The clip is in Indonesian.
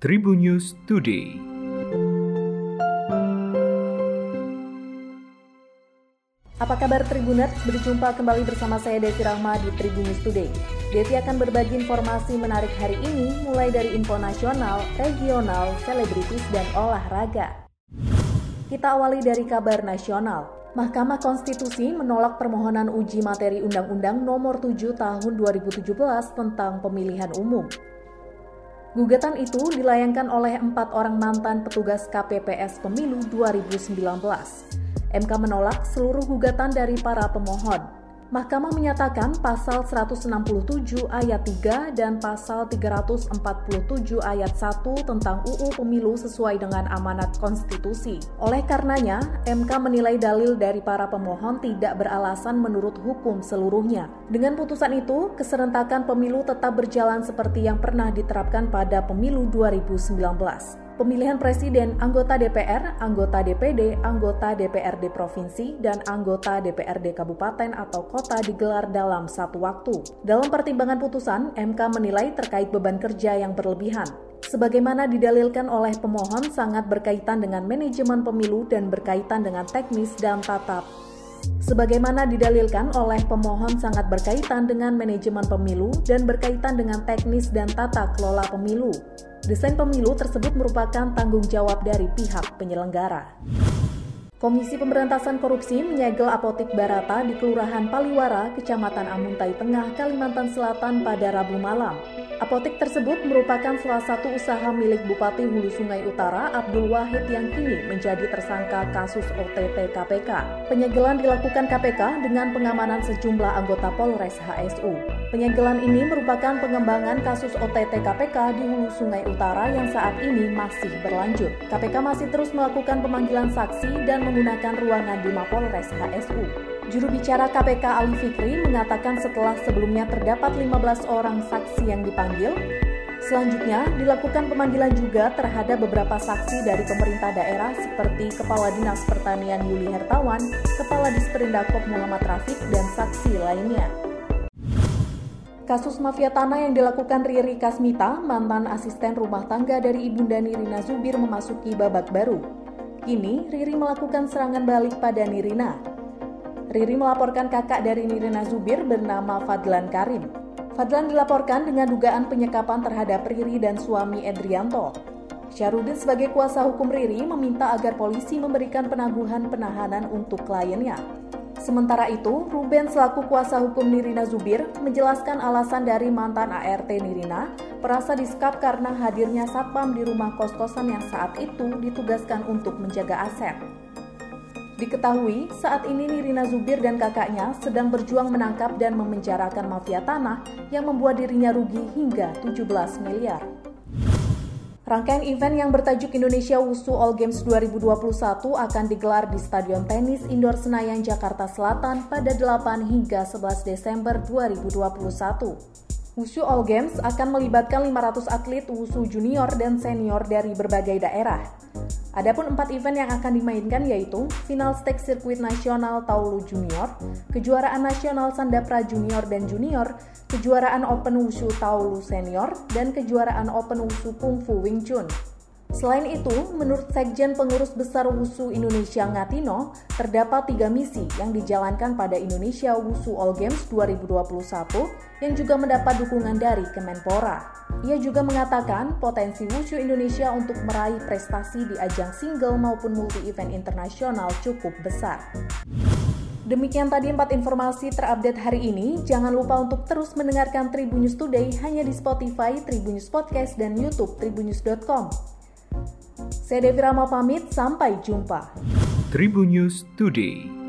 Tribun News Today. Apa kabar Tribuners? Berjumpa kembali bersama saya Devi Rahma di Tribun News Today. Devi akan berbagi informasi menarik hari ini mulai dari info nasional, regional, selebritis, dan olahraga. Kita awali dari kabar nasional. Mahkamah Konstitusi menolak permohonan uji materi Undang-Undang Nomor 7 Tahun 2017 tentang Pemilihan Umum. Gugatan itu dilayangkan oleh empat orang mantan petugas KPPS Pemilu 2019. MK menolak seluruh gugatan dari para pemohon. Mahkamah menyatakan pasal 167 ayat 3 dan pasal 347 ayat 1 tentang UU Pemilu sesuai dengan amanat konstitusi. Oleh karenanya, MK menilai dalil dari para pemohon tidak beralasan menurut hukum seluruhnya. Dengan putusan itu, keserentakan pemilu tetap berjalan seperti yang pernah diterapkan pada pemilu 2019 pemilihan presiden, anggota DPR, anggota DPD, anggota DPRD provinsi, dan anggota DPRD kabupaten atau kota digelar dalam satu waktu. Dalam pertimbangan putusan, MK menilai terkait beban kerja yang berlebihan. Sebagaimana didalilkan oleh pemohon sangat berkaitan dengan manajemen pemilu dan berkaitan dengan teknis dan tata Sebagaimana didalilkan oleh pemohon sangat berkaitan dengan manajemen pemilu dan berkaitan dengan teknis dan tata kelola pemilu. Desain pemilu tersebut merupakan tanggung jawab dari pihak penyelenggara. Komisi Pemberantasan Korupsi menyegel apotik Barata di Kelurahan Paliwara, Kecamatan Amuntai Tengah, Kalimantan Selatan pada Rabu malam. Apotik tersebut merupakan salah satu usaha milik Bupati Hulu Sungai Utara Abdul Wahid yang kini menjadi tersangka kasus OTT KPK. Penyegelan dilakukan KPK dengan pengamanan sejumlah anggota Polres HSU. Penyegelan ini merupakan pengembangan kasus OTT KPK di Hulu Sungai Utara yang saat ini masih berlanjut. KPK masih terus melakukan pemanggilan saksi dan menggunakan ruangan di Mapolres HSU. Juru bicara KPK Ali Fikri mengatakan setelah sebelumnya terdapat 15 orang saksi yang dipanggil, Selanjutnya, dilakukan pemanggilan juga terhadap beberapa saksi dari pemerintah daerah seperti Kepala Dinas Pertanian Yuli Hertawan, Kepala Disperindakop Muhammad Rafiq, dan saksi lainnya. Kasus mafia tanah yang dilakukan Riri Kasmita, mantan asisten rumah tangga dari Ibunda Nirina Zubir memasuki babak baru. Kini, Riri melakukan serangan balik pada Nirina. Riri melaporkan kakak dari Nirina Zubir bernama Fadlan Karim. Fadlan dilaporkan dengan dugaan penyekapan terhadap Riri dan suami Edrianto. Syarudin sebagai kuasa hukum Riri meminta agar polisi memberikan penaguhan penahanan untuk kliennya. Sementara itu, Ruben selaku kuasa hukum Nirina Zubir menjelaskan alasan dari mantan ART Nirina merasa disekap karena hadirnya satpam di rumah kos-kosan yang saat itu ditugaskan untuk menjaga aset. Diketahui, saat ini Nirina Zubir dan kakaknya sedang berjuang menangkap dan memenjarakan mafia tanah yang membuat dirinya rugi hingga 17 miliar. Rangkaian event yang bertajuk Indonesia Wusu All Games 2021 akan digelar di Stadion Tenis Indoor Senayan, Jakarta Selatan pada 8 hingga 11 Desember 2021. Wusu All Games akan melibatkan 500 atlet Wusu junior dan senior dari berbagai daerah. Adapun empat event yang akan dimainkan yaitu final stake sirkuit nasional Taulu Junior, kejuaraan nasional Sandapra Junior dan Junior, kejuaraan Open Wushu Taulu Senior, dan kejuaraan Open Wushu Kung Fu Wing Chun. Selain itu, menurut Sekjen Pengurus Besar Wusu Indonesia Ngatino, terdapat tiga misi yang dijalankan pada Indonesia Wusu All Games 2021 yang juga mendapat dukungan dari Kemenpora. Ia juga mengatakan potensi Wushu Indonesia untuk meraih prestasi di ajang single maupun multi-event internasional cukup besar. Demikian tadi empat informasi terupdate hari ini. Jangan lupa untuk terus mendengarkan Tribunnews Today hanya di Spotify, Tribunnews Podcast, dan YouTube tribunnews.com. Saya Devi Rama pamit, sampai jumpa. Tribun News Today.